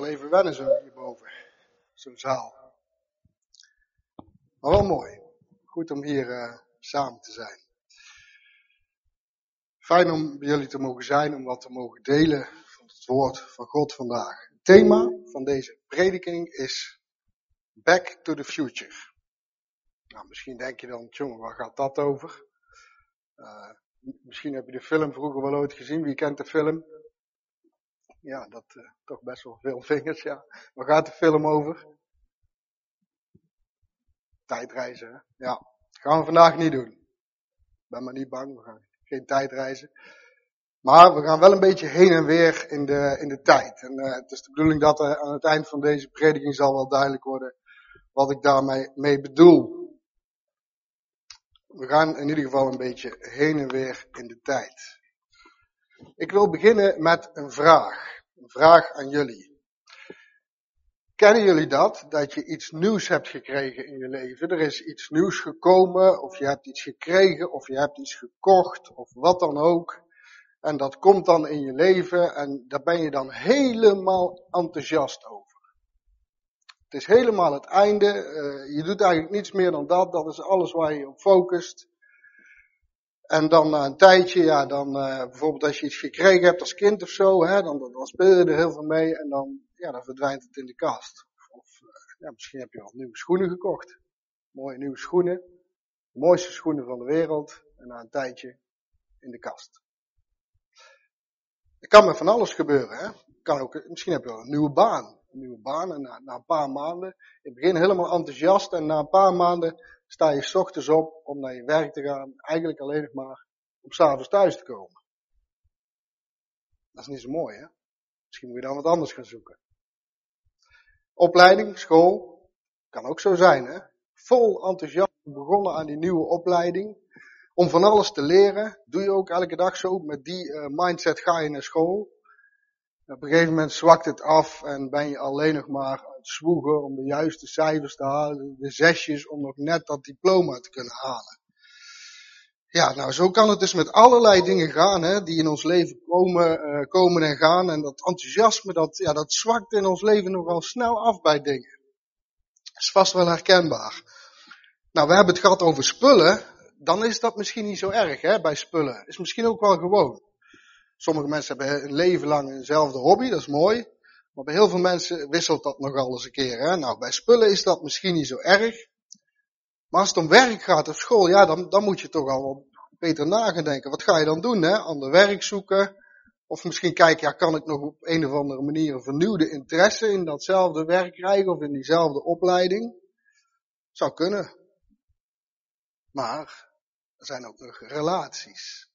wel even wennen zo hierboven. Zo'n zaal. Maar wel mooi. Goed om hier uh, samen te zijn. Fijn om bij jullie te mogen zijn, om wat te mogen delen van het woord van God vandaag. Het thema van deze prediking is Back to the Future. Nou, misschien denk je dan, jongen, waar gaat dat over? Uh, misschien heb je de film vroeger wel ooit gezien. Wie kent de film? Ja, dat uh, toch best wel veel vingers, ja. Waar gaat de film over? Tijdreizen, hè? Ja. Dat gaan we vandaag niet doen. Ben maar niet bang, we gaan geen tijdreizen. Maar we gaan wel een beetje heen en weer in de, in de tijd. En uh, het is de bedoeling dat aan het eind van deze prediking zal wel duidelijk worden wat ik daarmee mee bedoel. We gaan in ieder geval een beetje heen en weer in de tijd. Ik wil beginnen met een vraag. Een vraag aan jullie. Kennen jullie dat? Dat je iets nieuws hebt gekregen in je leven. Er is iets nieuws gekomen, of je hebt iets gekregen, of je hebt iets gekocht, of wat dan ook. En dat komt dan in je leven en daar ben je dan helemaal enthousiast over. Het is helemaal het einde. Uh, je doet eigenlijk niets meer dan dat. Dat is alles waar je op focust. En dan na een tijdje, ja, dan uh, bijvoorbeeld als je iets gekregen hebt als kind of zo, hè, dan, dan speel je er heel veel mee en dan, ja, dan verdwijnt het in de kast. Of uh, ja, misschien heb je wel nieuwe schoenen gekocht. Mooie nieuwe schoenen. De mooiste schoenen van de wereld. En na een tijdje in de kast. Er kan met van alles gebeuren. Hè? Kan ook, misschien heb je wel een nieuwe baan. Een nieuwe baan en na, na een paar maanden. In het begin helemaal enthousiast en na een paar maanden sta je ochtends op om naar je werk te gaan. Eigenlijk alleen nog maar om s'avonds thuis te komen. Dat is niet zo mooi hè. Misschien moet je dan wat anders gaan zoeken. Opleiding, school, kan ook zo zijn hè. Vol enthousiasme begonnen aan die nieuwe opleiding. Om van alles te leren. Doe je ook elke dag zo. Met die uh, mindset ga je naar school. Op een gegeven moment zwakt het af en ben je alleen nog maar zwoegen om de juiste cijfers te halen, de zesjes om nog net dat diploma te kunnen halen. Ja, nou zo kan het dus met allerlei dingen gaan, hè, die in ons leven komen, uh, komen en gaan. En dat enthousiasme, dat, ja, dat zwakt in ons leven nogal snel af bij dingen. Dat is vast wel herkenbaar. Nou, we hebben het gehad over spullen. Dan is dat misschien niet zo erg, hè, bij spullen. Is misschien ook wel gewoon. Sommige mensen hebben een leven lang eenzelfde hobby, dat is mooi. Maar bij heel veel mensen wisselt dat nogal eens een keer. Hè? Nou, bij spullen is dat misschien niet zo erg. Maar als het om werk gaat of school, ja, dan, dan moet je toch al wat beter nagedenken. Wat ga je dan doen? Hè? Ander werk zoeken. Of misschien kijken, ja, kan ik nog op een of andere manier een vernieuwde interesse in datzelfde werk krijgen of in diezelfde opleiding? Zou kunnen. Maar er zijn ook nog relaties.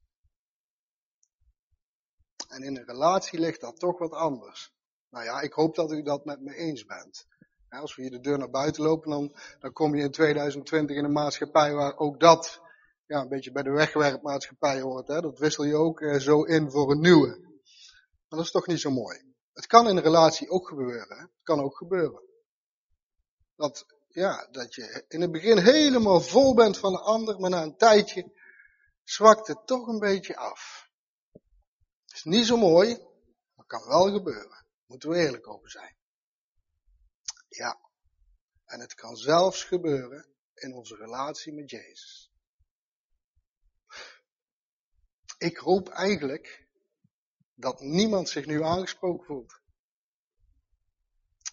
En in een relatie ligt dat toch wat anders. Nou ja, ik hoop dat u dat met me eens bent. Als we hier de deur naar buiten lopen, dan, kom je in 2020 in een maatschappij waar ook dat ja, een beetje bij de wegwerpmaatschappij hoort. Hè? Dat wissel je ook eh, zo in voor een nieuwe. Maar dat is toch niet zo mooi. Het kan in een relatie ook gebeuren. Hè? Het kan ook gebeuren. Dat, ja, dat je in het begin helemaal vol bent van een ander, maar na een tijdje zwakt het toch een beetje af. Is niet zo mooi, maar kan wel gebeuren. Moeten we eerlijk over zijn. Ja. En het kan zelfs gebeuren in onze relatie met Jezus. Ik hoop eigenlijk dat niemand zich nu aangesproken voelt.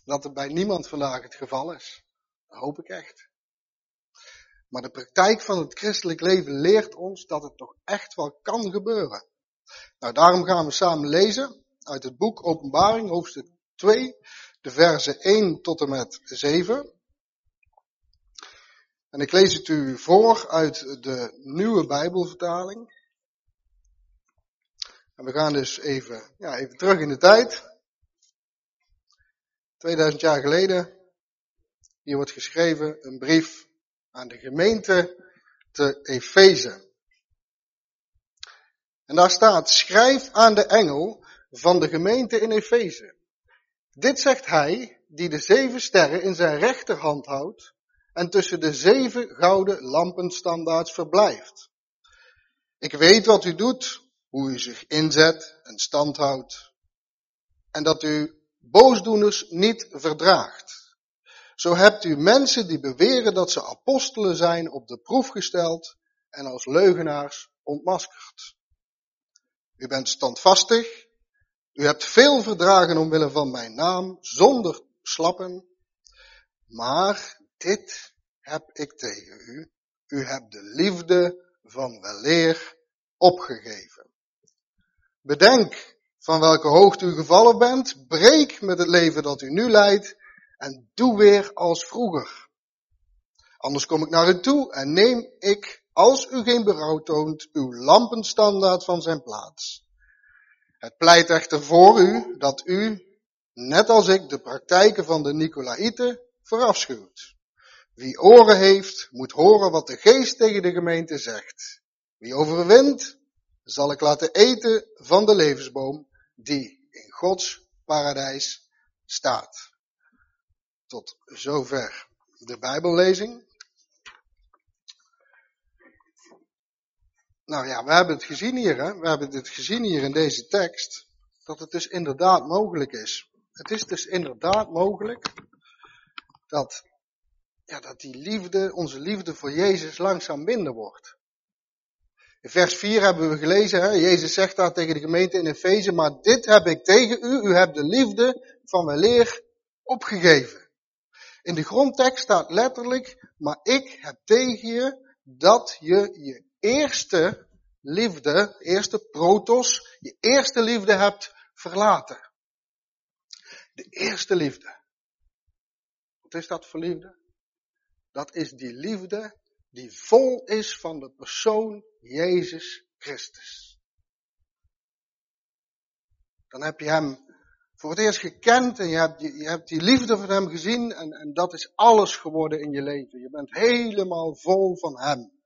Dat het bij niemand vandaag het geval is. Dat hoop ik echt. Maar de praktijk van het christelijk leven leert ons dat het toch echt wel kan gebeuren. Nou, daarom gaan we samen lezen uit het boek Openbaring, hoofdstuk 2, de versen 1 tot en met 7. En ik lees het u voor uit de nieuwe Bijbelvertaling. En we gaan dus even, ja, even terug in de tijd. 2000 jaar geleden. Hier wordt geschreven een brief aan de gemeente te Efeze. En daar staat, schrijf aan de engel van de gemeente in Efeze. Dit zegt hij, die de zeven sterren in zijn rechterhand houdt en tussen de zeven gouden lampenstandaards verblijft. Ik weet wat u doet, hoe u zich inzet en stand houdt. En dat u boosdoeners niet verdraagt. Zo hebt u mensen die beweren dat ze apostelen zijn op de proef gesteld en als leugenaars ontmaskerd. U bent standvastig, u hebt veel verdragen omwille van mijn naam, zonder slappen, maar dit heb ik tegen u. U hebt de liefde van weleer opgegeven. Bedenk van welke hoogte u gevallen bent, breek met het leven dat u nu leidt en doe weer als vroeger. Anders kom ik naar u toe en neem ik, als u geen berouw toont, uw lampenstandaard van zijn plaats. Het pleit echter voor u dat u, net als ik, de praktijken van de Nicolaïten verafschuwt. Wie oren heeft, moet horen wat de geest tegen de gemeente zegt. Wie overwint, zal ik laten eten van de levensboom die in Gods paradijs staat. Tot zover de Bijbellezing. Nou ja, we hebben het gezien hier, hè? we hebben het gezien hier in deze tekst, dat het dus inderdaad mogelijk is. Het is dus inderdaad mogelijk dat, ja, dat die liefde, onze liefde voor Jezus langzaam minder wordt. In vers 4 hebben we gelezen, hè, Jezus zegt daar tegen de gemeente in Efeze, maar dit heb ik tegen u, u hebt de liefde van mijn leer opgegeven. In de grondtekst staat letterlijk, maar ik heb tegen je dat je je eerste liefde, eerste protos, je eerste liefde hebt verlaten. De eerste liefde. Wat is dat voor liefde? Dat is die liefde die vol is van de persoon Jezus Christus. Dan heb je hem voor het eerst gekend en je hebt, je, hebt die liefde van hem gezien en, en dat is alles geworden in je leven. Je bent helemaal vol van hem.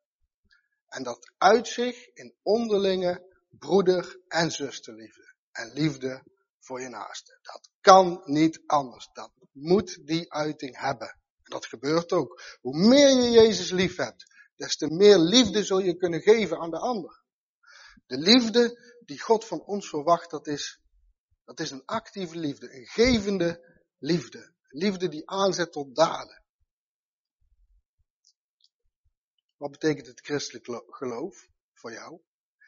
En dat uit zich in onderlinge broeder- en zusterliefde. En liefde voor je naaste. Dat kan niet anders. Dat moet die uiting hebben. En dat gebeurt ook. Hoe meer je Jezus lief hebt, des te meer liefde zul je kunnen geven aan de ander. De liefde die God van ons verwacht, dat is, dat is een actieve liefde, een gevende liefde. Liefde die aanzet tot daden. Wat betekent het christelijk geloof voor jou?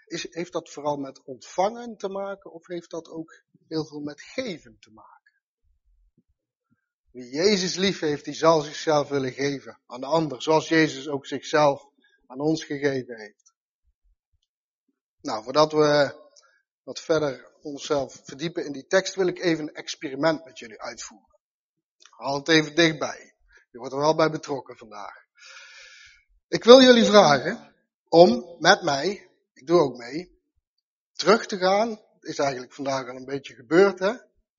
Is, heeft dat vooral met ontvangen te maken of heeft dat ook heel veel met geven te maken? Wie Jezus lief heeft, die zal zichzelf willen geven aan de ander, zoals Jezus ook zichzelf aan ons gegeven heeft. Nou, voordat we wat verder onszelf verdiepen in die tekst, wil ik even een experiment met jullie uitvoeren. Haal het even dichtbij. Je wordt er wel bij betrokken vandaag. Ik wil jullie vragen om met mij, ik doe ook mee, terug te gaan. Is eigenlijk vandaag al een beetje gebeurd, hè?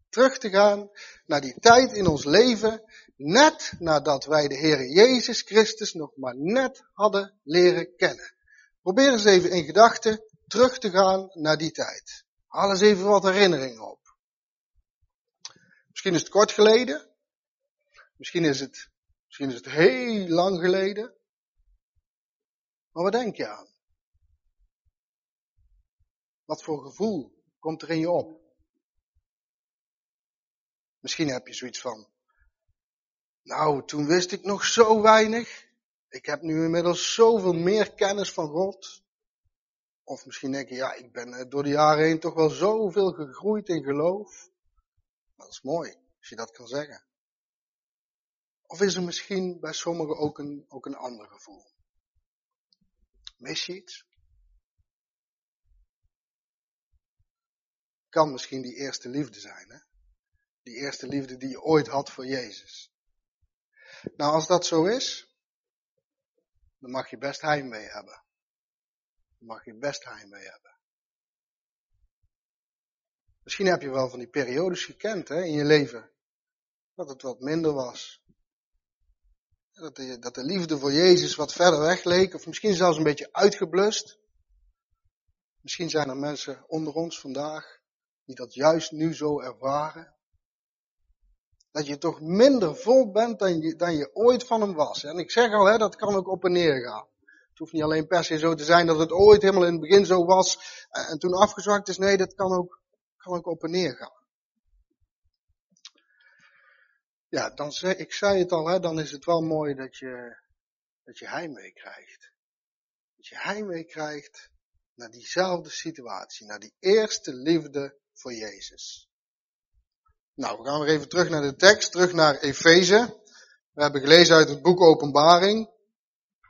Terug te gaan naar die tijd in ons leven, net nadat wij de Heer Jezus Christus nog maar net hadden leren kennen. Probeer eens even in gedachten terug te gaan naar die tijd. Haal eens even wat herinneringen op. Misschien is het kort geleden. Misschien is het, misschien is het heel lang geleden. Maar wat denk je aan? Wat voor gevoel komt er in je op? Misschien heb je zoiets van, nou, toen wist ik nog zo weinig. Ik heb nu inmiddels zoveel meer kennis van God. Of misschien denk je, ja, ik ben eh, door de jaren heen toch wel zoveel gegroeid in geloof. Dat is mooi, als je dat kan zeggen. Of is er misschien bij sommigen ook een, ook een ander gevoel? Mis je iets? Kan misschien die eerste liefde zijn, hè? Die eerste liefde die je ooit had voor Jezus. Nou, als dat zo is, dan mag je best heimwee hebben. Dan mag je best heimwee hebben. Misschien heb je wel van die periodes gekend hè, in je leven. Dat het wat minder was. Dat de, dat de liefde voor Jezus wat verder weg leek, of misschien zelfs een beetje uitgeblust. Misschien zijn er mensen onder ons vandaag die dat juist nu zo ervaren. Dat je toch minder vol bent dan je, dan je ooit van hem was. En ik zeg al, hè, dat kan ook op en neer gaan. Het hoeft niet alleen per se zo te zijn dat het ooit helemaal in het begin zo was en toen afgezwakt is. Nee, dat kan ook, kan ook op en neer gaan. Ja, dan zei, ik zei het al, hè, dan is het wel mooi dat je, dat je heimwee krijgt. Dat je heimwee krijgt naar diezelfde situatie, naar die eerste liefde voor Jezus. Nou, we gaan weer even terug naar de tekst, terug naar Efeze. We hebben gelezen uit het boek Openbaring.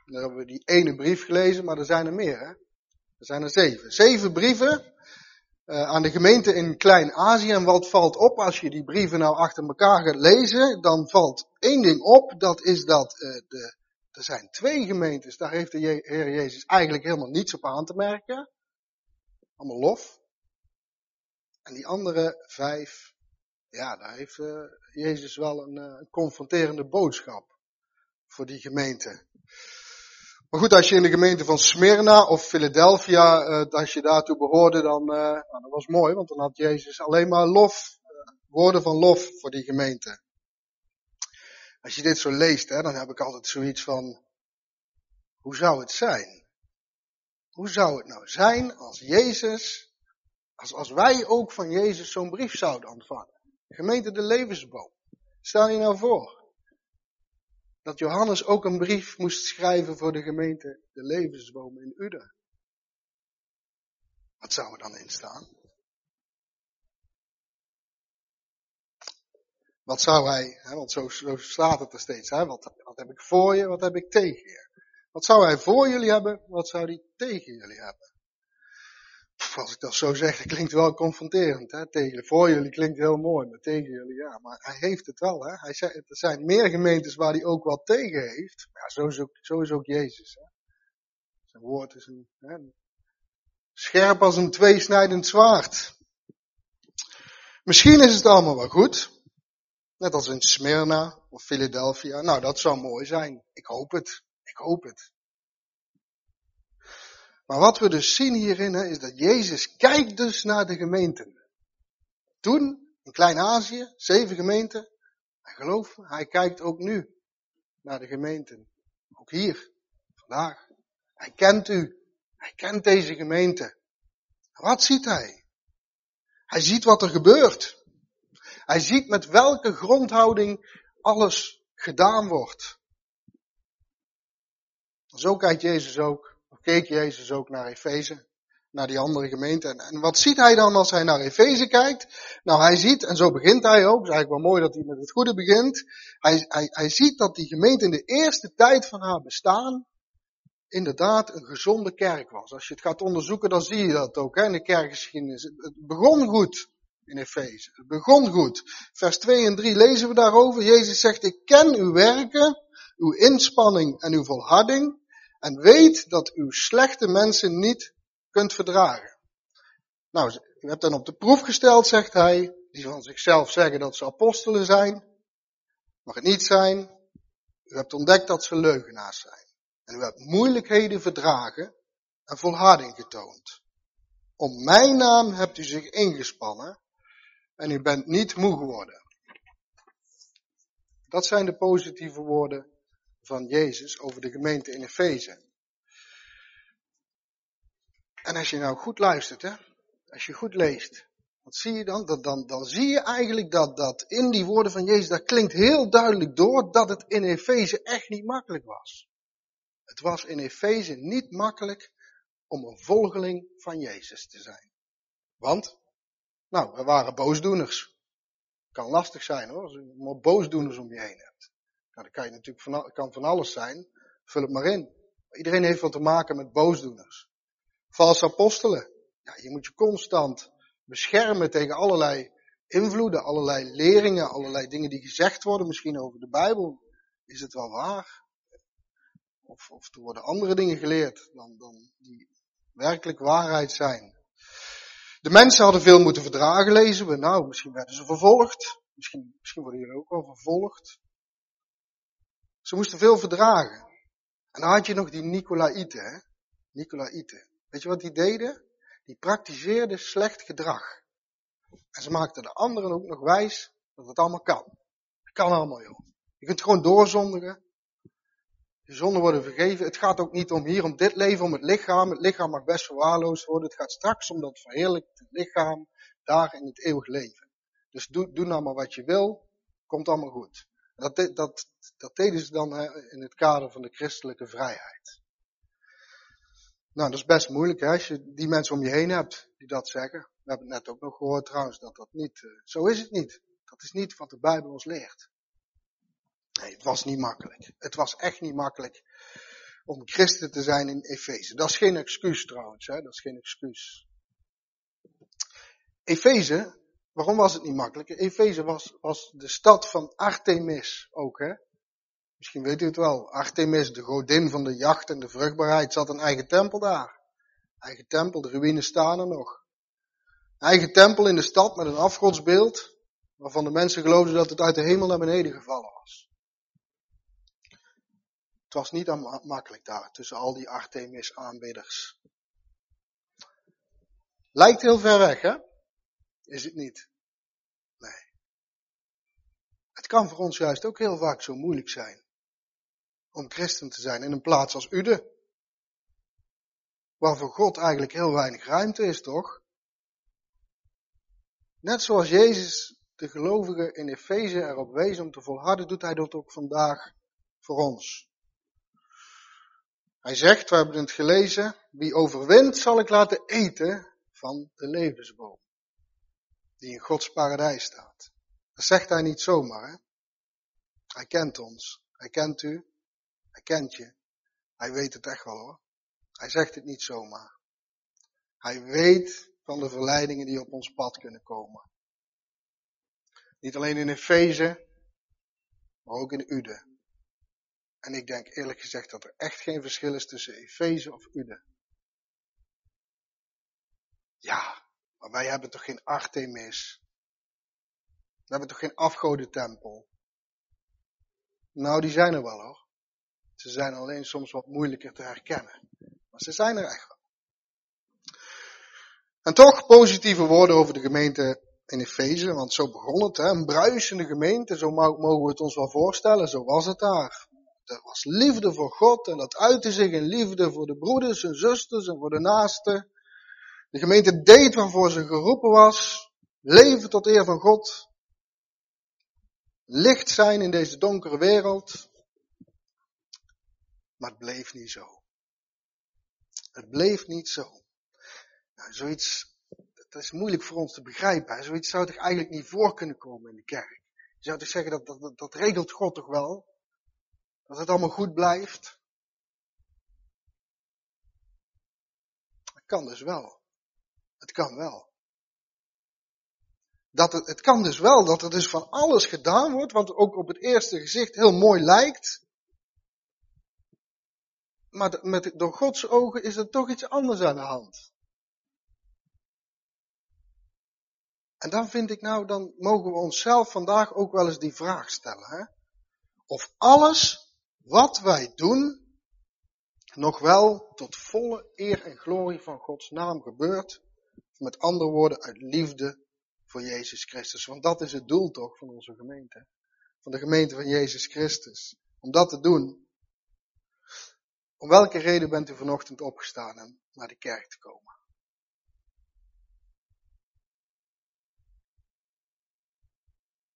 Daar hebben we die ene brief gelezen, maar er zijn er meer, hè? Er zijn er zeven. Zeven brieven uh, aan de gemeente in Klein-Azië. En wat valt op als je die brieven nou achter elkaar gaat lezen? Dan valt één ding op, dat is dat uh, de, er zijn twee gemeentes, daar heeft de Heer Jezus eigenlijk helemaal niets op aan te merken. Allemaal lof. En die andere vijf, ja, daar heeft uh, Jezus wel een, een confronterende boodschap voor die gemeente. Maar goed, als je in de gemeente van Smyrna of Philadelphia, uh, als je daartoe behoorde, dan, uh, nou, dat was mooi, want dan had Jezus alleen maar lof, uh, woorden van lof voor die gemeente. Als je dit zo leest, hè, dan heb ik altijd zoiets van, hoe zou het zijn? Hoe zou het nou zijn als Jezus, als, als wij ook van Jezus zo'n brief zouden ontvangen? Gemeente de levensboom. Stel je nou voor dat Johannes ook een brief moest schrijven voor de gemeente de levensboom in Uden. Wat zou er dan in staan? Wat zou hij, hè, want zo, staat het er steeds, hè, wat, wat heb ik voor je, wat heb ik tegen je? Wat zou hij voor jullie hebben, wat zou hij tegen jullie hebben? Als ik dat zo zeg, dat klinkt wel confronterend. Hè? Tegen, voor jullie klinkt heel mooi, maar tegen jullie, ja. Maar hij heeft het wel. Hè? Hij zei, er zijn meer gemeentes waar hij ook wat tegen heeft. Ja, zo is ook, zo is ook Jezus. Hè? Zijn woord is een, hè, scherp als een tweesnijdend zwaard. Misschien is het allemaal wel goed. Net als in Smyrna of Philadelphia. Nou, dat zou mooi zijn. Ik hoop het. Ik hoop het. Maar wat we dus zien hierin is dat Jezus kijkt dus naar de gemeenten. Toen, in Klein-Azië, zeven gemeenten. En geloof hij kijkt ook nu naar de gemeenten. Ook hier, vandaag. Hij kent u. Hij kent deze gemeente. Wat ziet hij? Hij ziet wat er gebeurt. Hij ziet met welke grondhouding alles gedaan wordt. Zo kijkt Jezus ook keek Jezus ook naar Efeze, naar die andere gemeente. En, wat ziet hij dan als hij naar Efeze kijkt? Nou, hij ziet, en zo begint hij ook, het is eigenlijk wel mooi dat hij met het goede begint. Hij, hij, hij ziet dat die gemeente in de eerste tijd van haar bestaan inderdaad een gezonde kerk was. Als je het gaat onderzoeken, dan zie je dat ook hè, in de kerkgeschiedenis. Het begon goed in Efeze. Het begon goed. Vers 2 en 3 lezen we daarover. Jezus zegt, ik ken uw werken, uw inspanning en uw volharding en weet dat u slechte mensen niet kunt verdragen. Nou, u hebt dan op de proef gesteld, zegt hij, die van zichzelf zeggen dat ze apostelen zijn. Mag het niet zijn. U hebt ontdekt dat ze leugenaars zijn. En u hebt moeilijkheden verdragen en volharding getoond. Om mijn naam hebt u zich ingespannen en u bent niet moe geworden. Dat zijn de positieve woorden van Jezus over de gemeente in Efeze. En als je nou goed luistert, hè, als je goed leest, wat zie je dan? Dan, dan, dan zie je eigenlijk dat, dat in die woorden van Jezus, dat klinkt heel duidelijk door dat het in Efeze echt niet makkelijk was. Het was in Efeze niet makkelijk om een volgeling van Jezus te zijn. Want, nou, er waren boosdoeners. Kan lastig zijn hoor, als je maar boosdoeners om je heen hebt. Nou, dan kan je natuurlijk van, kan van alles zijn. Vul het maar in. Iedereen heeft wat te maken met boosdoeners. Valse apostelen. Ja, je moet je constant beschermen tegen allerlei invloeden, allerlei leringen, allerlei dingen die gezegd worden, misschien over de Bijbel. Is het wel waar? Of, of er worden andere dingen geleerd dan, dan die werkelijk waarheid zijn. De mensen hadden veel moeten verdragen, lezen we. Nou, misschien werden ze vervolgd. Misschien, misschien worden jullie ook wel vervolgd. Ze moesten veel verdragen. En dan had je nog die Nicolaïten, hè? Nicolaïten. Weet je wat die deden? Die praktiseerden slecht gedrag. En ze maakten de anderen ook nog wijs dat het allemaal kan. Het kan allemaal, joh. Je kunt gewoon doorzondigen. Je zonden worden vergeven. Het gaat ook niet om hier, om dit leven, om het lichaam. Het lichaam mag best verwaarloosd worden. Het gaat straks om dat verheerlijkt lichaam daar in het eeuwig leven. Dus doe, doe nou wat je wil. Komt allemaal goed. Dat, dat, dat deden ze dan in het kader van de christelijke vrijheid. Nou, dat is best moeilijk hè, als je die mensen om je heen hebt die dat zeggen. We hebben het net ook nog gehoord trouwens dat dat niet, uh, zo is het niet. Dat is niet wat de Bijbel ons leert. Nee, het was niet makkelijk. Het was echt niet makkelijk om christen te zijn in Efeze. Dat is geen excuus trouwens, hè? dat is geen excuus. Efeze, waarom was het niet makkelijk? Efeze was, was de stad van Artemis ook, hè? Misschien weet u het wel. Artemis, de godin van de jacht en de vruchtbaarheid, zat een eigen tempel daar. Eigen tempel, de ruïnes staan er nog. Eigen tempel in de stad met een afgodsbeeld, waarvan de mensen geloofden dat het uit de hemel naar beneden gevallen was. Het was niet makkelijk daar, tussen al die Artemis aanbidders. Lijkt heel ver weg, hè? Is het niet? Nee. Het kan voor ons juist ook heel vaak zo moeilijk zijn om christen te zijn in een plaats als Ude. Waar voor God eigenlijk heel weinig ruimte is, toch? Net zoals Jezus de gelovigen in Efeze erop wees om te volharden, doet hij dat ook vandaag voor ons. Hij zegt, we hebben het gelezen, wie overwint zal ik laten eten van de levensboom. Die in Gods paradijs staat. Dat zegt hij niet zomaar. Hè? Hij kent ons. Hij kent u. Hij kent je. Hij weet het echt wel hoor. Hij zegt het niet zomaar. Hij weet van de verleidingen die op ons pad kunnen komen. Niet alleen in Efeze, maar ook in Ude. En ik denk eerlijk gezegd dat er echt geen verschil is tussen Efeze of Ude. Ja, maar wij hebben toch geen Artemis? We hebben toch geen afgodentempel? Nou, die zijn er wel hoor. Ze zijn alleen soms wat moeilijker te herkennen. Maar ze zijn er echt wel. En toch positieve woorden over de gemeente in Efeze, want zo begon het. Hè? Een bruisende gemeente, zo mogen we het ons wel voorstellen. Zo was het daar. Er was liefde voor God en dat uitte zich in liefde voor de broeders en zusters en voor de naasten. De gemeente deed waarvoor ze geroepen was. Leven tot eer van God. Licht zijn in deze donkere wereld. Maar het bleef niet zo. Het bleef niet zo. Nou, zoiets, dat is moeilijk voor ons te begrijpen. Zoiets zou toch eigenlijk niet voor kunnen komen in de kerk. Je zou toch zeggen, dat, dat, dat regelt God toch wel? Dat het allemaal goed blijft? Het kan dus wel. Het kan wel. Dat het, kan dus wel dat er dus van alles gedaan wordt, wat ook op het eerste gezicht heel mooi lijkt. Maar met, door Gods ogen is er toch iets anders aan de hand. En dan vind ik nou, dan mogen we onszelf vandaag ook wel eens die vraag stellen. Hè? Of alles wat wij doen, nog wel tot volle eer en glorie van Gods naam gebeurt. Met andere woorden, uit liefde voor Jezus Christus. Want dat is het doel toch van onze gemeente. Van de gemeente van Jezus Christus. Om dat te doen. Om welke reden bent u vanochtend opgestaan en naar de kerk te komen?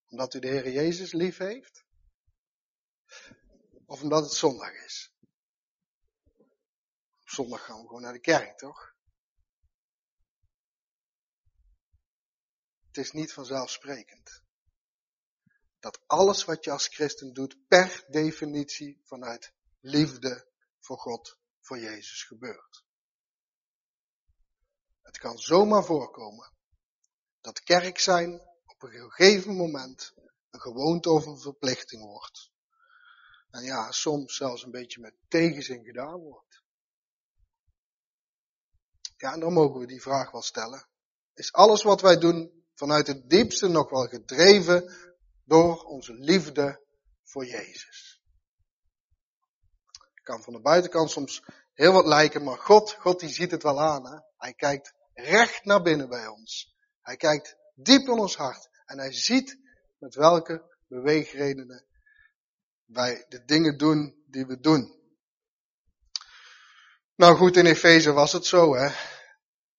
Omdat u de Heer Jezus lief heeft? Of omdat het zondag is? Op zondag gaan we gewoon naar de kerk, toch? Het is niet vanzelfsprekend. Dat alles wat je als christen doet per definitie vanuit liefde voor God, voor Jezus gebeurt. Het kan zomaar voorkomen dat kerk zijn op een gegeven moment een gewoonte of een verplichting wordt. En ja, soms zelfs een beetje met tegenzin gedaan wordt. Ja, en dan mogen we die vraag wel stellen. Is alles wat wij doen vanuit het diepste nog wel gedreven door onze liefde voor Jezus? Het kan van de buitenkant soms heel wat lijken, maar God, God die ziet het wel aan. Hè? Hij kijkt recht naar binnen bij ons. Hij kijkt diep in ons hart. En hij ziet met welke beweegredenen wij de dingen doen die we doen. Nou goed, in Efeze was het zo, hè.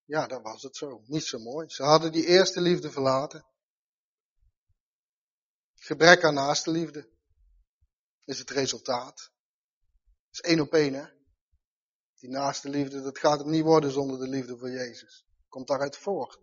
Ja, dat was het zo. Niet zo mooi. Ze hadden die eerste liefde verlaten. Gebrek aan naaste liefde is het resultaat. Het is één op één, hè. Die naaste liefde, dat gaat hem niet worden zonder de liefde voor Jezus. Komt daaruit voort.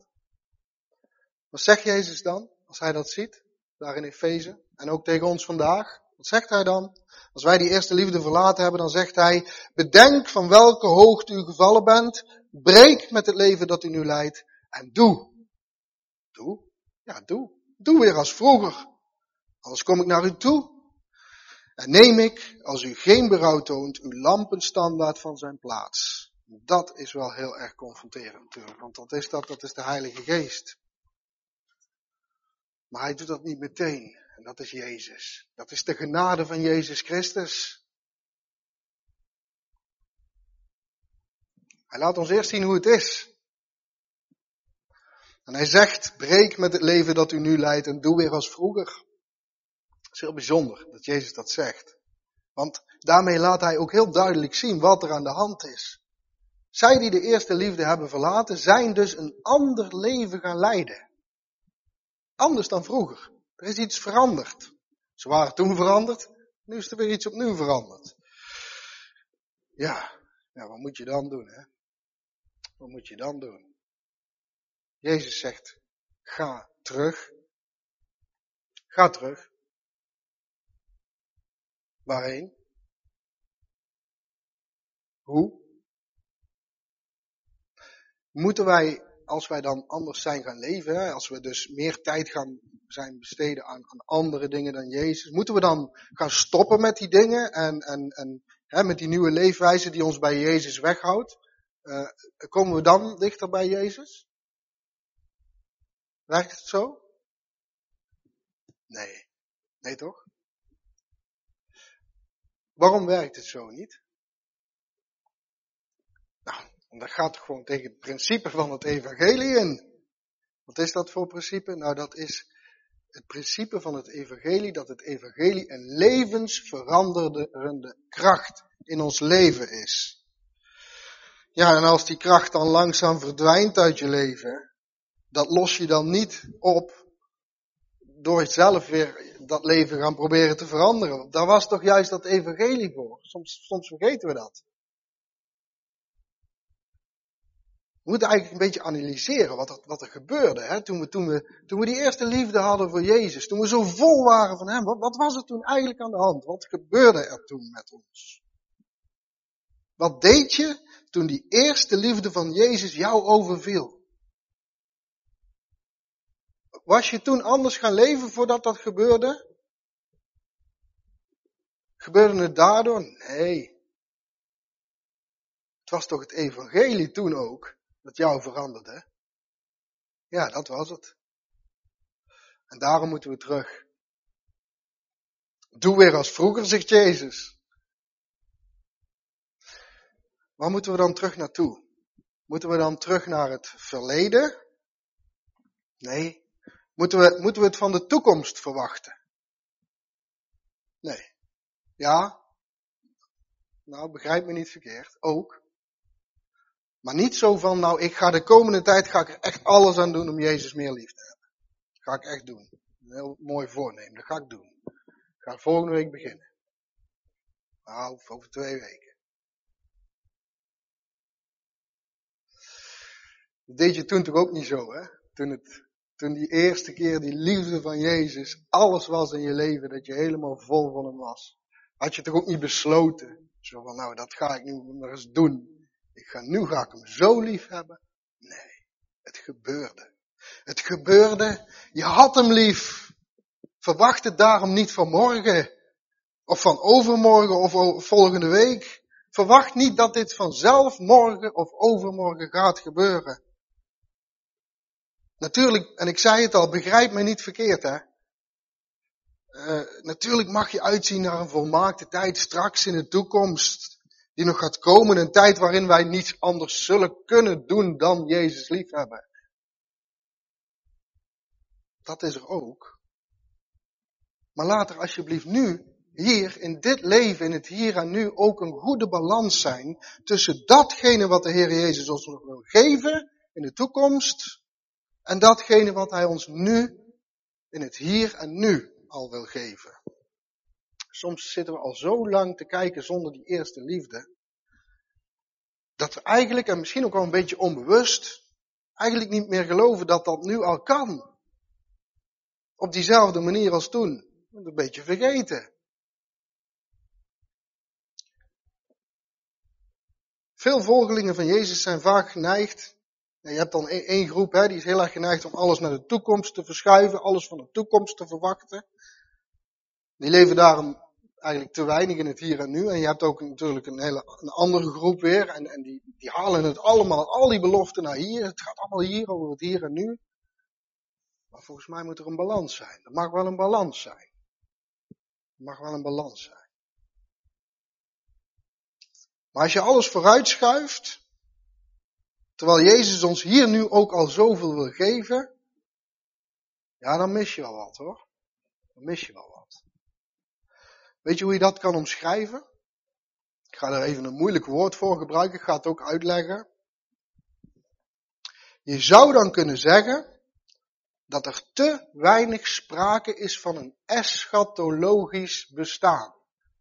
Wat zegt Jezus dan, als hij dat ziet, daar in Efeze, en ook tegen ons vandaag? Wat zegt hij dan? Als wij die eerste liefde verlaten hebben, dan zegt hij, bedenk van welke hoogte u gevallen bent, breek met het leven dat u nu leidt, en doe. Doe? Ja, doe. Doe weer als vroeger. Anders kom ik naar u toe. En neem ik, als u geen berouw toont, uw lampenstandaard van zijn plaats. Dat is wel heel erg confronterend natuurlijk, want wat is dat? Dat is de Heilige Geest. Maar hij doet dat niet meteen. En dat is Jezus. Dat is de genade van Jezus Christus. Hij laat ons eerst zien hoe het is. En hij zegt, breek met het leven dat u nu leidt en doe weer als vroeger. Het is heel bijzonder dat Jezus dat zegt. Want daarmee laat hij ook heel duidelijk zien wat er aan de hand is. Zij die de eerste liefde hebben verlaten, zijn dus een ander leven gaan leiden. Anders dan vroeger. Er is iets veranderd. Ze waren toen veranderd, nu is er weer iets opnieuw veranderd. Ja, ja wat moet je dan doen, hè? Wat moet je dan doen? Jezus zegt, ga terug. Ga terug. Waarheen? Hoe? Moeten wij, als wij dan anders zijn gaan leven, als we dus meer tijd gaan zijn besteden aan, aan andere dingen dan Jezus, moeten we dan gaan stoppen met die dingen en, en, en hè, met die nieuwe leefwijze die ons bij Jezus weghoudt? Uh, komen we dan dichter bij Jezus? Werkt het zo? Nee. Nee toch? Waarom werkt het zo niet? Nou, dat gaat gewoon tegen het principe van het evangelie in. Wat is dat voor principe? Nou, dat is het principe van het evangelie, dat het evangelie een levensveranderende kracht in ons leven is. Ja, en als die kracht dan langzaam verdwijnt uit je leven, dat los je dan niet op door zelf weer dat leven gaan proberen te veranderen. Daar was toch juist dat evangelie voor. Soms, soms vergeten we dat. We moeten eigenlijk een beetje analyseren wat er, wat er gebeurde. Hè? Toen, we, toen, we, toen we die eerste liefde hadden voor Jezus. Toen we zo vol waren van Hem. Wat, wat was er toen eigenlijk aan de hand? Wat gebeurde er toen met ons? Wat deed je toen die eerste liefde van Jezus jou overviel? Was je toen anders gaan leven voordat dat gebeurde? Gebeurde het daardoor? Nee. Het was toch het evangelie toen ook dat jou veranderde? Ja, dat was het. En daarom moeten we terug. Doe weer als vroeger, zegt Jezus. Waar moeten we dan terug naartoe? Moeten we dan terug naar het verleden? Nee. Moeten we, moeten we het van de toekomst verwachten? Nee. Ja. Nou, begrijp me niet verkeerd. Ook. Maar niet zo van, nou, ik ga de komende tijd ga ik er echt alles aan doen om Jezus meer lief te hebben. Ga ik echt doen. Een heel mooi voornemen, dat ga ik doen. Ik ga volgende week beginnen. Nou, over twee weken. Dat deed je toen toch ook niet zo, hè? Toen het toen die eerste keer die liefde van Jezus alles was in je leven, dat je helemaal vol van hem was. Had je toch ook niet besloten? Zo van, nou, dat ga ik nu maar eens doen. Ik ga, nu ga ik hem zo lief hebben. Nee, het gebeurde. Het gebeurde. Je had hem lief. Verwacht het daarom niet van morgen. Of van overmorgen of volgende week. Verwacht niet dat dit vanzelf morgen of overmorgen gaat gebeuren. Natuurlijk, en ik zei het al, begrijp me niet verkeerd hè. Uh, natuurlijk mag je uitzien naar een volmaakte tijd straks in de toekomst. Die nog gaat komen, een tijd waarin wij niets anders zullen kunnen doen dan Jezus liefhebben. Dat is er ook. Maar laat er alsjeblieft nu, hier, in dit leven, in het hier en nu, ook een goede balans zijn tussen datgene wat de Heer Jezus ons nog wil geven in de toekomst en datgene wat hij ons nu, in het hier en nu, al wil geven. Soms zitten we al zo lang te kijken zonder die eerste liefde, dat we eigenlijk, en misschien ook wel een beetje onbewust, eigenlijk niet meer geloven dat dat nu al kan. Op diezelfde manier als toen. Een beetje vergeten. Veel volgelingen van Jezus zijn vaak geneigd. Je hebt dan één groep, hè, die is heel erg geneigd om alles naar de toekomst te verschuiven, alles van de toekomst te verwachten. Die leven daarom eigenlijk te weinig in het hier en nu. En je hebt ook natuurlijk een hele een andere groep weer. En, en die, die halen het allemaal, al die beloften naar hier. Het gaat allemaal hier over het hier en nu. Maar volgens mij moet er een balans zijn. Er mag wel een balans zijn. Er mag wel een balans zijn. Maar als je alles vooruitschuift, terwijl Jezus ons hier nu ook al zoveel wil geven, ja, dan mis je wel wat hoor. Dan mis je wel wat. Weet je hoe je dat kan omschrijven? Ik ga er even een moeilijk woord voor gebruiken, ik ga het ook uitleggen. Je zou dan kunnen zeggen dat er te weinig sprake is van een eschatologisch bestaan.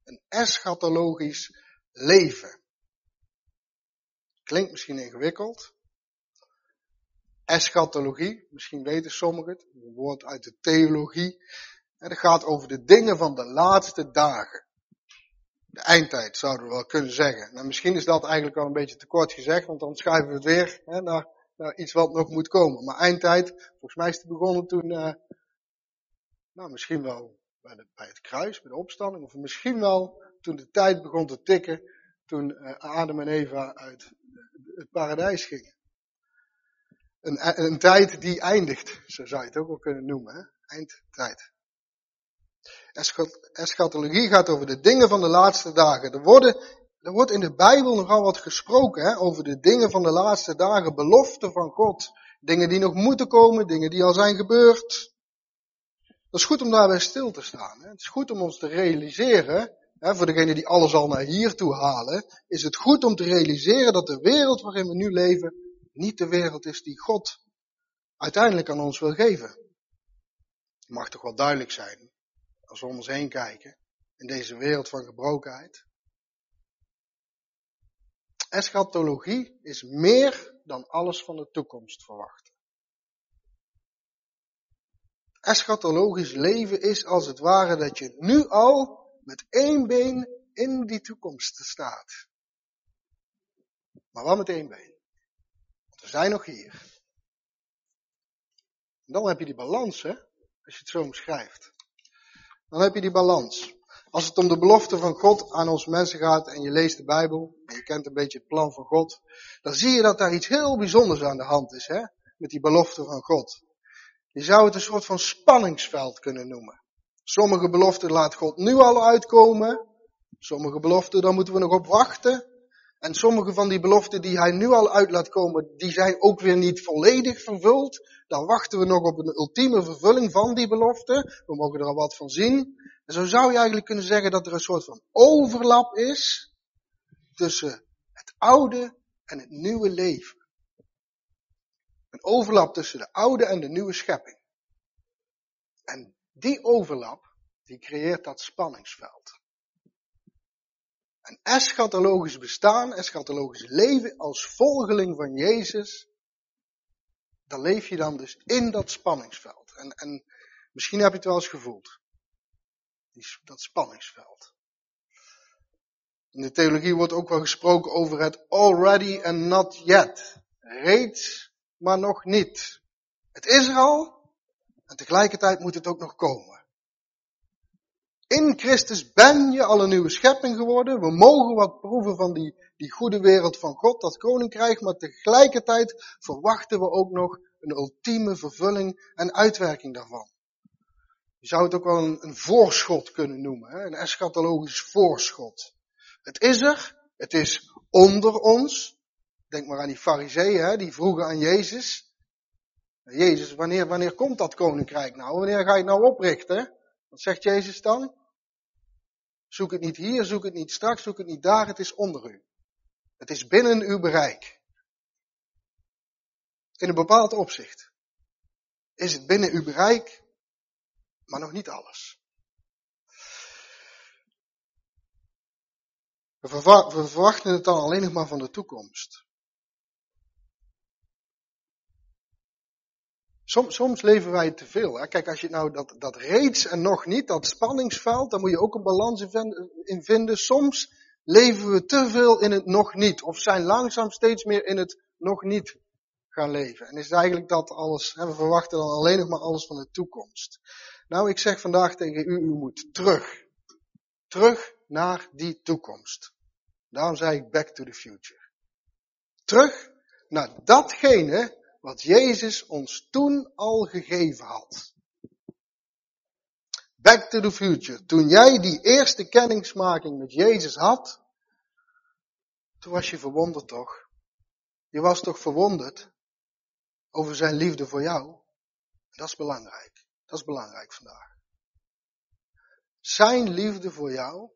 Een eschatologisch leven. Klinkt misschien ingewikkeld. Eschatologie, misschien weten sommigen het, een woord uit de theologie. Het gaat over de dingen van de laatste dagen. De eindtijd zouden we wel kunnen zeggen. Nou, misschien is dat eigenlijk wel een beetje te kort gezegd, want dan schuiven we het weer hè, naar, naar, iets wat nog moet komen. Maar eindtijd, volgens mij is het begonnen toen, uh, nou misschien wel bij, de, bij, het kruis, bij de opstanding, of misschien wel toen de tijd begon te tikken, toen uh, Adam en Eva uit het paradijs gingen. Een, een tijd die eindigt, zo zou je het ook wel kunnen noemen, hè? eindtijd. Eschatologie gaat over de dingen van de laatste dagen. Er, worden, er wordt in de Bijbel nogal wat gesproken hè, over de dingen van de laatste dagen, beloften van God. Dingen die nog moeten komen, dingen die al zijn gebeurd. Dat is goed om daarbij stil te staan. Hè. Het is goed om ons te realiseren, voor degenen die alles al naar hier toe halen, is het goed om te realiseren dat de wereld waarin we nu leven niet de wereld is die God uiteindelijk aan ons wil geven. Het mag toch wel duidelijk zijn als we om ons heen kijken, in deze wereld van gebrokenheid. Eschatologie is meer dan alles van de toekomst verwachten. Eschatologisch leven is als het ware dat je nu al met één been in die toekomst staat. Maar wel met één been. Want we zijn nog hier. Dan heb je die balans, hè, als je het zo omschrijft. Dan heb je die balans. Als het om de belofte van God aan ons mensen gaat en je leest de Bijbel en je kent een beetje het plan van God, dan zie je dat daar iets heel bijzonders aan de hand is, hè? Met die belofte van God. Je zou het een soort van spanningsveld kunnen noemen. Sommige beloften laat God nu al uitkomen. Sommige beloften, daar moeten we nog op wachten. En sommige van die beloften die hij nu al uit laat komen, die zijn ook weer niet volledig vervuld. Dan wachten we nog op een ultieme vervulling van die belofte. We mogen er al wat van zien. En zo zou je eigenlijk kunnen zeggen dat er een soort van overlap is tussen het oude en het nieuwe leven. Een overlap tussen de oude en de nieuwe schepping. En die overlap, die creëert dat spanningsveld. Een eschatologisch bestaan, eschatologisch leven als volgeling van Jezus, dan leef je dan dus in dat spanningsveld. En, en misschien heb je het wel eens gevoeld. Dat spanningsveld. In de theologie wordt ook wel gesproken over het already and not yet. Reeds, maar nog niet. Het is er al, en tegelijkertijd moet het ook nog komen. In Christus ben je al een nieuwe schepping geworden. We mogen wat proeven van die, die goede wereld van God, dat koninkrijk, maar tegelijkertijd verwachten we ook nog een ultieme vervulling en uitwerking daarvan. Je zou het ook wel een, voorschot kunnen noemen, hè? een eschatologisch voorschot. Het is er, het is onder ons. Denk maar aan die fariseeën, die vroegen aan Jezus. Jezus, wanneer, wanneer komt dat koninkrijk nou? Wanneer ga je het nou oprichten? Wat zegt Jezus dan? Zoek het niet hier, zoek het niet straks, zoek het niet daar, het is onder u. Het is binnen uw bereik. In een bepaald opzicht is het binnen uw bereik, maar nog niet alles. We verwachten het dan alleen nog maar van de toekomst. Soms, soms leven wij te veel. Kijk, als je nou dat, dat reeds en nog niet, dat spanningsveld, daar moet je ook een balans in vinden. Soms leven we te veel in het nog niet. Of zijn langzaam steeds meer in het nog niet gaan leven. En is eigenlijk dat alles, hè, we verwachten dan alleen nog maar alles van de toekomst. Nou, ik zeg vandaag tegen u, u moet terug. Terug naar die toekomst. Daarom zei ik back to the future. Terug naar datgene wat Jezus ons toen al gegeven had. Back to the future. Toen jij die eerste kennismaking met Jezus had, toen was je verwonderd toch? Je was toch verwonderd over zijn liefde voor jou? Dat is belangrijk. Dat is belangrijk vandaag. Zijn liefde voor jou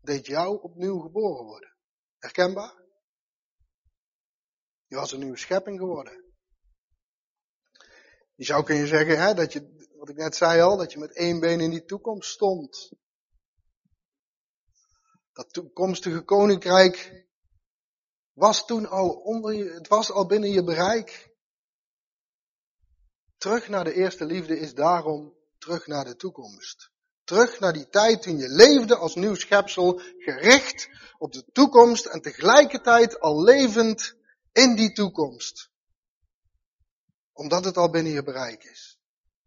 deed jou opnieuw geboren worden. Herkenbaar? Je was een nieuwe schepping geworden. Je zou kunnen zeggen, hè, dat je, wat ik net zei al, dat je met één been in die toekomst stond. Dat toekomstige koninkrijk was toen al onder je, het was al binnen je bereik. Terug naar de eerste liefde is daarom terug naar de toekomst. Terug naar die tijd toen je leefde als nieuw schepsel, gericht op de toekomst en tegelijkertijd al levend in die toekomst. Omdat het al binnen je bereik is.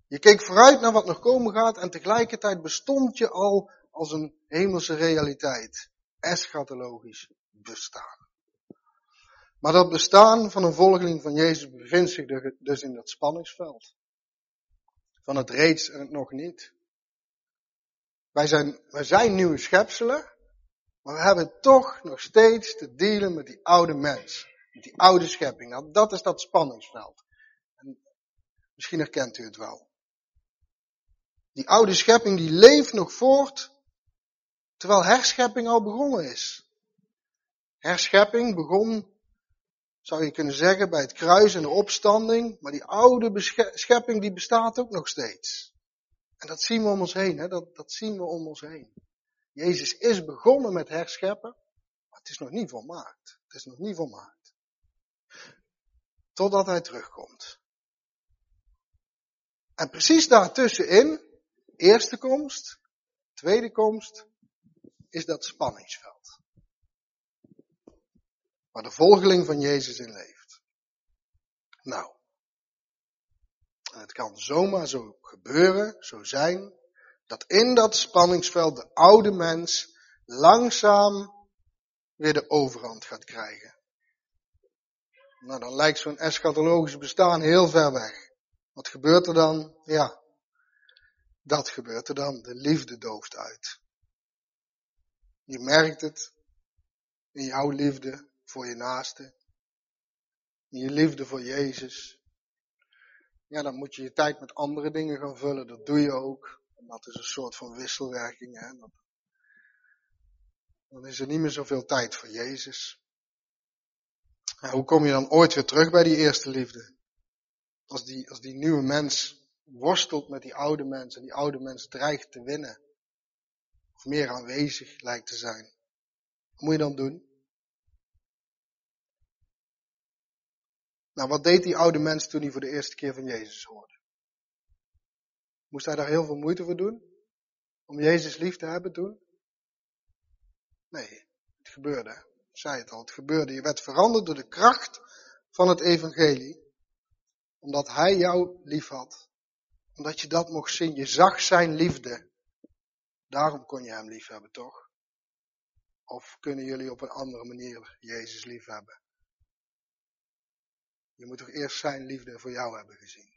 Je keek vooruit naar wat nog komen gaat en tegelijkertijd bestond je al als een hemelse realiteit. Eschatologisch bestaan. Maar dat bestaan van een volgeling van Jezus bevindt zich dus in dat spanningsveld. Van het reeds en het nog niet. Wij zijn, wij zijn nieuwe schepselen, maar we hebben toch nog steeds te dealen met die oude mens. Met die oude schepping. Nou, dat is dat spanningsveld. En misschien herkent u het wel. Die oude schepping die leeft nog voort, terwijl herschepping al begonnen is. Herschepping begon zou je kunnen zeggen, bij het kruis en de opstanding. Maar die oude schepping die bestaat ook nog steeds. En dat zien we om ons heen, hè? Dat, dat zien we om ons heen. Jezus is begonnen met herscheppen, maar het is nog niet volmaakt. Het is nog niet volmaakt. Totdat hij terugkomt. En precies daartussenin, eerste komst, tweede komst, is dat spanningsveld waar de volgeling van Jezus in leeft. Nou, het kan zomaar zo gebeuren, zo zijn, dat in dat spanningsveld de oude mens langzaam weer de overhand gaat krijgen. Nou, dan lijkt zo'n eschatologisch bestaan heel ver weg. Wat gebeurt er dan? Ja, dat gebeurt er dan. De liefde dooft uit. Je merkt het in jouw liefde voor je naaste. Je liefde voor Jezus. Ja, dan moet je je tijd met andere dingen gaan vullen. Dat doe je ook. En dat is een soort van wisselwerking. Hè? dan is er niet meer zoveel tijd voor Jezus. hoe kom je dan ooit weer terug bij die eerste liefde? Als die, als die nieuwe mens worstelt met die oude mens en die oude mens dreigt te winnen. Of meer aanwezig lijkt te zijn. Wat moet je dan doen? Nou, wat deed die oude mens toen hij voor de eerste keer van Jezus hoorde? Moest hij daar heel veel moeite voor doen? Om Jezus lief te hebben toen? Nee, het gebeurde. Ik zei het al, het gebeurde. Je werd veranderd door de kracht van het evangelie. Omdat hij jou lief had. Omdat je dat mocht zien. Je zag zijn liefde. Daarom kon je hem lief hebben, toch? Of kunnen jullie op een andere manier Jezus lief hebben? Je moet toch eerst zijn liefde voor jou hebben gezien.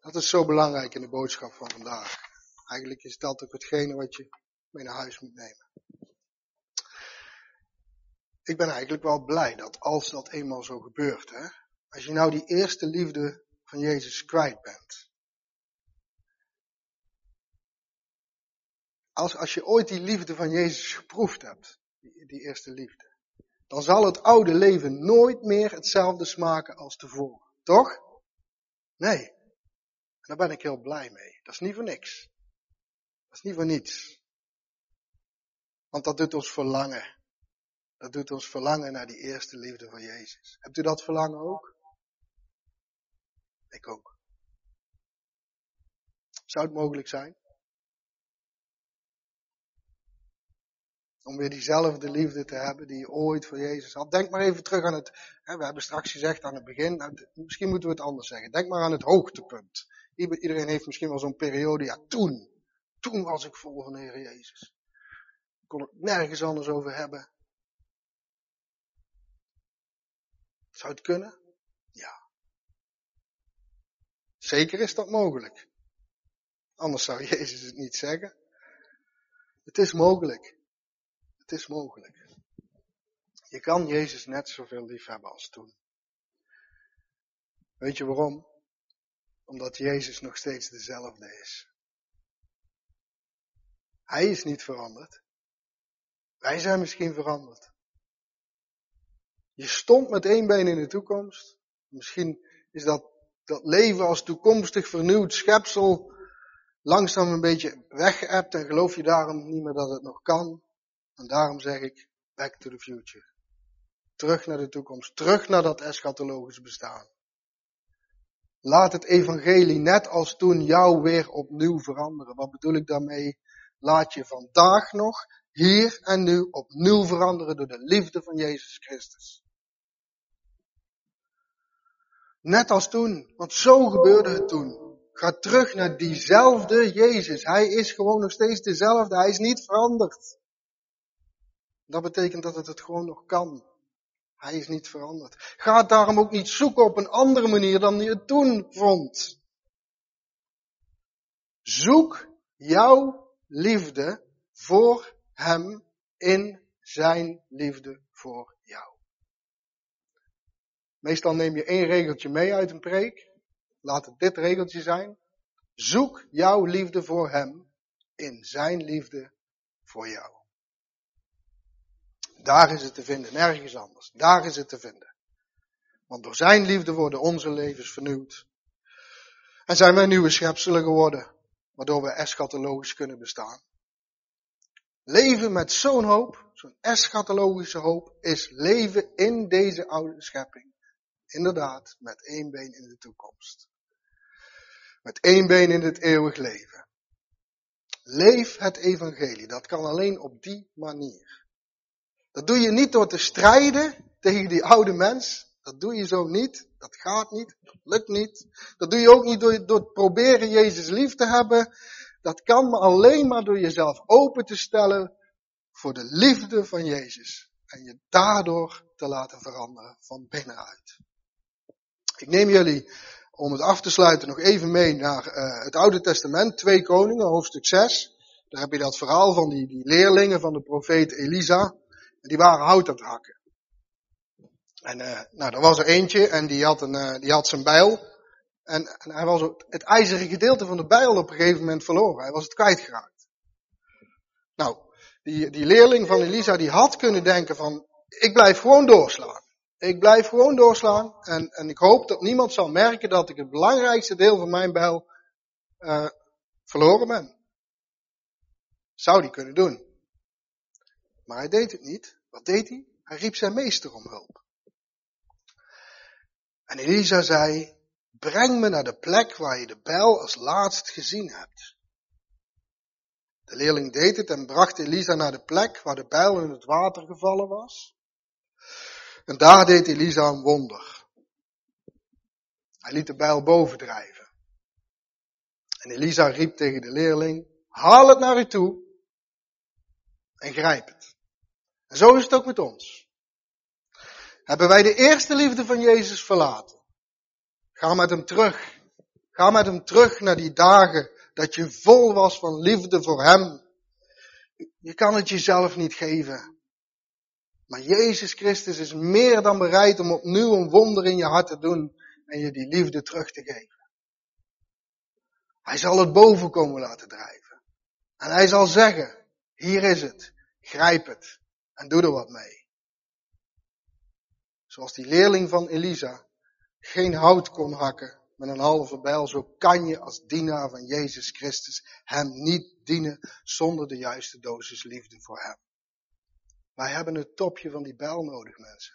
Dat is zo belangrijk in de boodschap van vandaag. Eigenlijk is dat ook hetgene wat je mee naar huis moet nemen. Ik ben eigenlijk wel blij dat als dat eenmaal zo gebeurt, hè, als je nou die eerste liefde van Jezus kwijt bent. Als, als je ooit die liefde van Jezus geproefd hebt, die, die eerste liefde dan zal het oude leven nooit meer hetzelfde smaken als tevoren. Toch? Nee. daar ben ik heel blij mee. Dat is niet voor niks. Dat is niet voor niets. Want dat doet ons verlangen. Dat doet ons verlangen naar die eerste liefde van Jezus. Hebt u dat verlangen ook? Ik ook. Zou het mogelijk zijn? Om weer diezelfde liefde te hebben die je ooit voor Jezus had. Denk maar even terug aan het, hè, we hebben straks gezegd aan het begin, nou, misschien moeten we het anders zeggen. Denk maar aan het hoogtepunt. Iedereen heeft misschien wel zo'n periode, ja toen, toen was ik vol van Heer Jezus. Ik kon het nergens anders over hebben. Zou het kunnen? Ja. Zeker is dat mogelijk. Anders zou Jezus het niet zeggen. Het is mogelijk. Het is mogelijk. Je kan Jezus net zoveel lief hebben als toen. Weet je waarom? Omdat Jezus nog steeds dezelfde is. Hij is niet veranderd. Wij zijn misschien veranderd. Je stond met één been in de toekomst. Misschien is dat, dat leven als toekomstig vernieuwd schepsel langzaam een beetje weggeëpt en geloof je daarom niet meer dat het nog kan. En daarom zeg ik, back to the future. Terug naar de toekomst, terug naar dat eschatologisch bestaan. Laat het evangelie net als toen jou weer opnieuw veranderen. Wat bedoel ik daarmee? Laat je vandaag nog, hier en nu, opnieuw veranderen door de liefde van Jezus Christus. Net als toen, want zo gebeurde het toen. Ga terug naar diezelfde Jezus. Hij is gewoon nog steeds dezelfde. Hij is niet veranderd. Dat betekent dat het het gewoon nog kan. Hij is niet veranderd. Ga daarom ook niet zoeken op een andere manier dan je het toen vond. Zoek jouw liefde voor Hem in Zijn liefde voor jou. Meestal neem je één regeltje mee uit een preek. Laat het dit regeltje zijn. Zoek jouw liefde voor Hem in Zijn liefde voor jou. Daar is het te vinden, nergens anders. Daar is het te vinden. Want door Zijn liefde worden onze levens vernieuwd. En zijn wij nieuwe schepselen geworden, waardoor we eschatologisch kunnen bestaan. Leven met zo'n hoop, zo'n eschatologische hoop, is leven in deze oude schepping. Inderdaad, met één been in de toekomst. Met één been in het eeuwig leven. Leef het evangelie. Dat kan alleen op die manier. Dat doe je niet door te strijden tegen die oude mens. Dat doe je zo niet. Dat gaat niet. Dat lukt niet. Dat doe je ook niet door, door te proberen Jezus lief te hebben. Dat kan maar alleen maar door jezelf open te stellen voor de liefde van Jezus. En je daardoor te laten veranderen van binnenuit. Ik neem jullie om het af te sluiten nog even mee naar uh, het Oude Testament, 2 Koningen, hoofdstuk 6. Daar heb je dat verhaal van die, die leerlingen van de profeet Elisa. En die waren hout aan het hakken. En uh, nou, er was er eentje en die had, een, uh, die had zijn bijl. En, en hij was het ijzeren gedeelte van de bijl op een gegeven moment verloren. Hij was het kwijtgeraakt. Nou, die, die leerling van Elisa die had kunnen denken van, ik blijf gewoon doorslaan. Ik blijf gewoon doorslaan en, en ik hoop dat niemand zal merken dat ik het belangrijkste deel van mijn bijl uh, verloren ben. Zou die kunnen doen. Maar hij deed het niet. Wat deed hij? Hij riep zijn meester om hulp. En Elisa zei, breng me naar de plek waar je de bijl als laatst gezien hebt. De leerling deed het en bracht Elisa naar de plek waar de bijl in het water gevallen was. En daar deed Elisa een wonder. Hij liet de bijl boven drijven. En Elisa riep tegen de leerling, haal het naar u toe en grijp het. En zo is het ook met ons. Hebben wij de eerste liefde van Jezus verlaten? Ga met hem terug. Ga met hem terug naar die dagen dat je vol was van liefde voor hem. Je kan het jezelf niet geven. Maar Jezus Christus is meer dan bereid om opnieuw een wonder in je hart te doen en je die liefde terug te geven. Hij zal het boven komen laten drijven. En hij zal zeggen, hier is het, grijp het en doe er wat mee. Zoals die leerling van Elisa geen hout kon hakken met een halve bijl, zo kan je als dienaar van Jezus Christus hem niet dienen zonder de juiste dosis liefde voor hem. Wij hebben het topje van die bel nodig, mensen.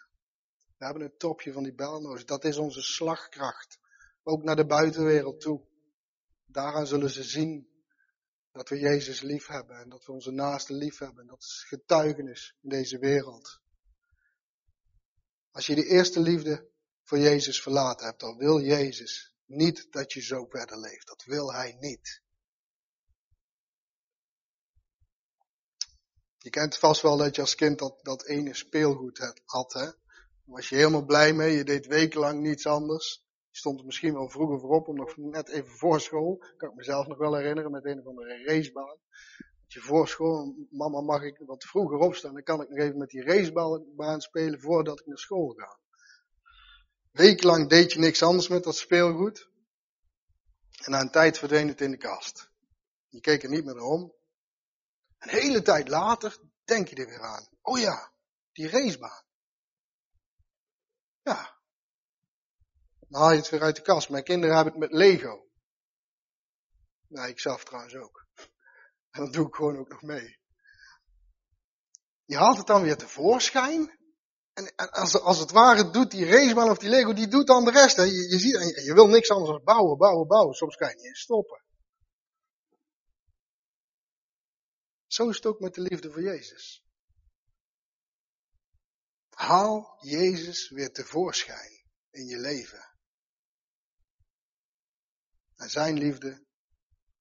We hebben het topje van die bel nodig. Dat is onze slagkracht. Ook naar de buitenwereld toe. Daaraan zullen ze zien dat we Jezus lief hebben en dat we onze naasten lief hebben. Dat is getuigenis in deze wereld. Als je de eerste liefde voor Jezus verlaten hebt, dan wil Jezus niet dat je zo verder leeft. Dat wil Hij niet. Je kent vast wel dat je als kind dat, dat ene speelgoed had, hè? Daar was je helemaal blij mee, je deed wekenlang niets anders. Je stond er misschien wel vroeger voorop, om nog net even voor school. Kan ik mezelf nog wel herinneren, met een of andere racebaan. Dat je voor school, mama mag ik wat vroeger opstaan, dan kan ik nog even met die racebaan spelen voordat ik naar school ga. Wekenlang deed je niks anders met dat speelgoed. En na een tijd verdween het in de kast. Je keek er niet meer om. Een hele tijd later denk je er weer aan. Oh ja, die racebaan. Ja. Dan haal je het weer uit de kast. Mijn kinderen hebben het met Lego. Nou, ik zelf trouwens ook. En dat doe ik gewoon ook nog mee. Je haalt het dan weer tevoorschijn. En, als, als het ware doet die racebaan of die Lego, die doet dan de rest. Hè. Je, je, ziet, je wil niks anders dan bouwen, bouwen, bouwen. Soms kan je niet stoppen. Zo is het ook met de liefde voor Jezus. Haal Jezus weer tevoorschijn in je leven. En zijn liefde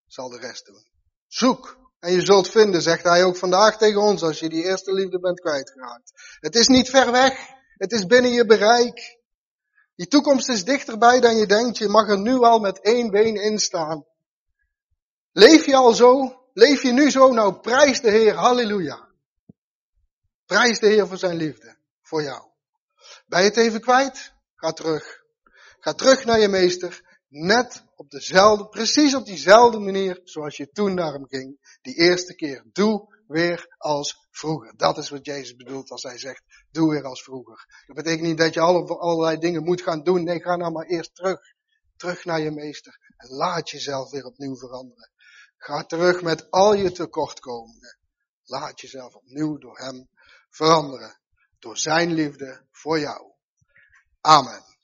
zal de rest doen. Zoek en je zult vinden, zegt hij ook vandaag tegen ons, als je die eerste liefde bent kwijtgeraakt. Het is niet ver weg. Het is binnen je bereik. Die toekomst is dichterbij dan je denkt. Je mag er nu al met één been in staan. Leef je al zo? Leef je nu zo? Nou, prijs de Heer. Halleluja. Prijs de Heer voor zijn liefde. Voor jou. Ben je het even kwijt? Ga terug. Ga terug naar je meester. Net op dezelfde, precies op diezelfde manier zoals je toen naar hem ging. Die eerste keer. Doe weer als vroeger. Dat is wat Jezus bedoelt als hij zegt, doe weer als vroeger. Dat betekent niet dat je allerlei dingen moet gaan doen. Nee, ga nou maar eerst terug. Terug naar je meester. En laat jezelf weer opnieuw veranderen. Ga terug met al je tekortkomingen. Laat jezelf opnieuw door hem veranderen. Door zijn liefde voor jou. Amen.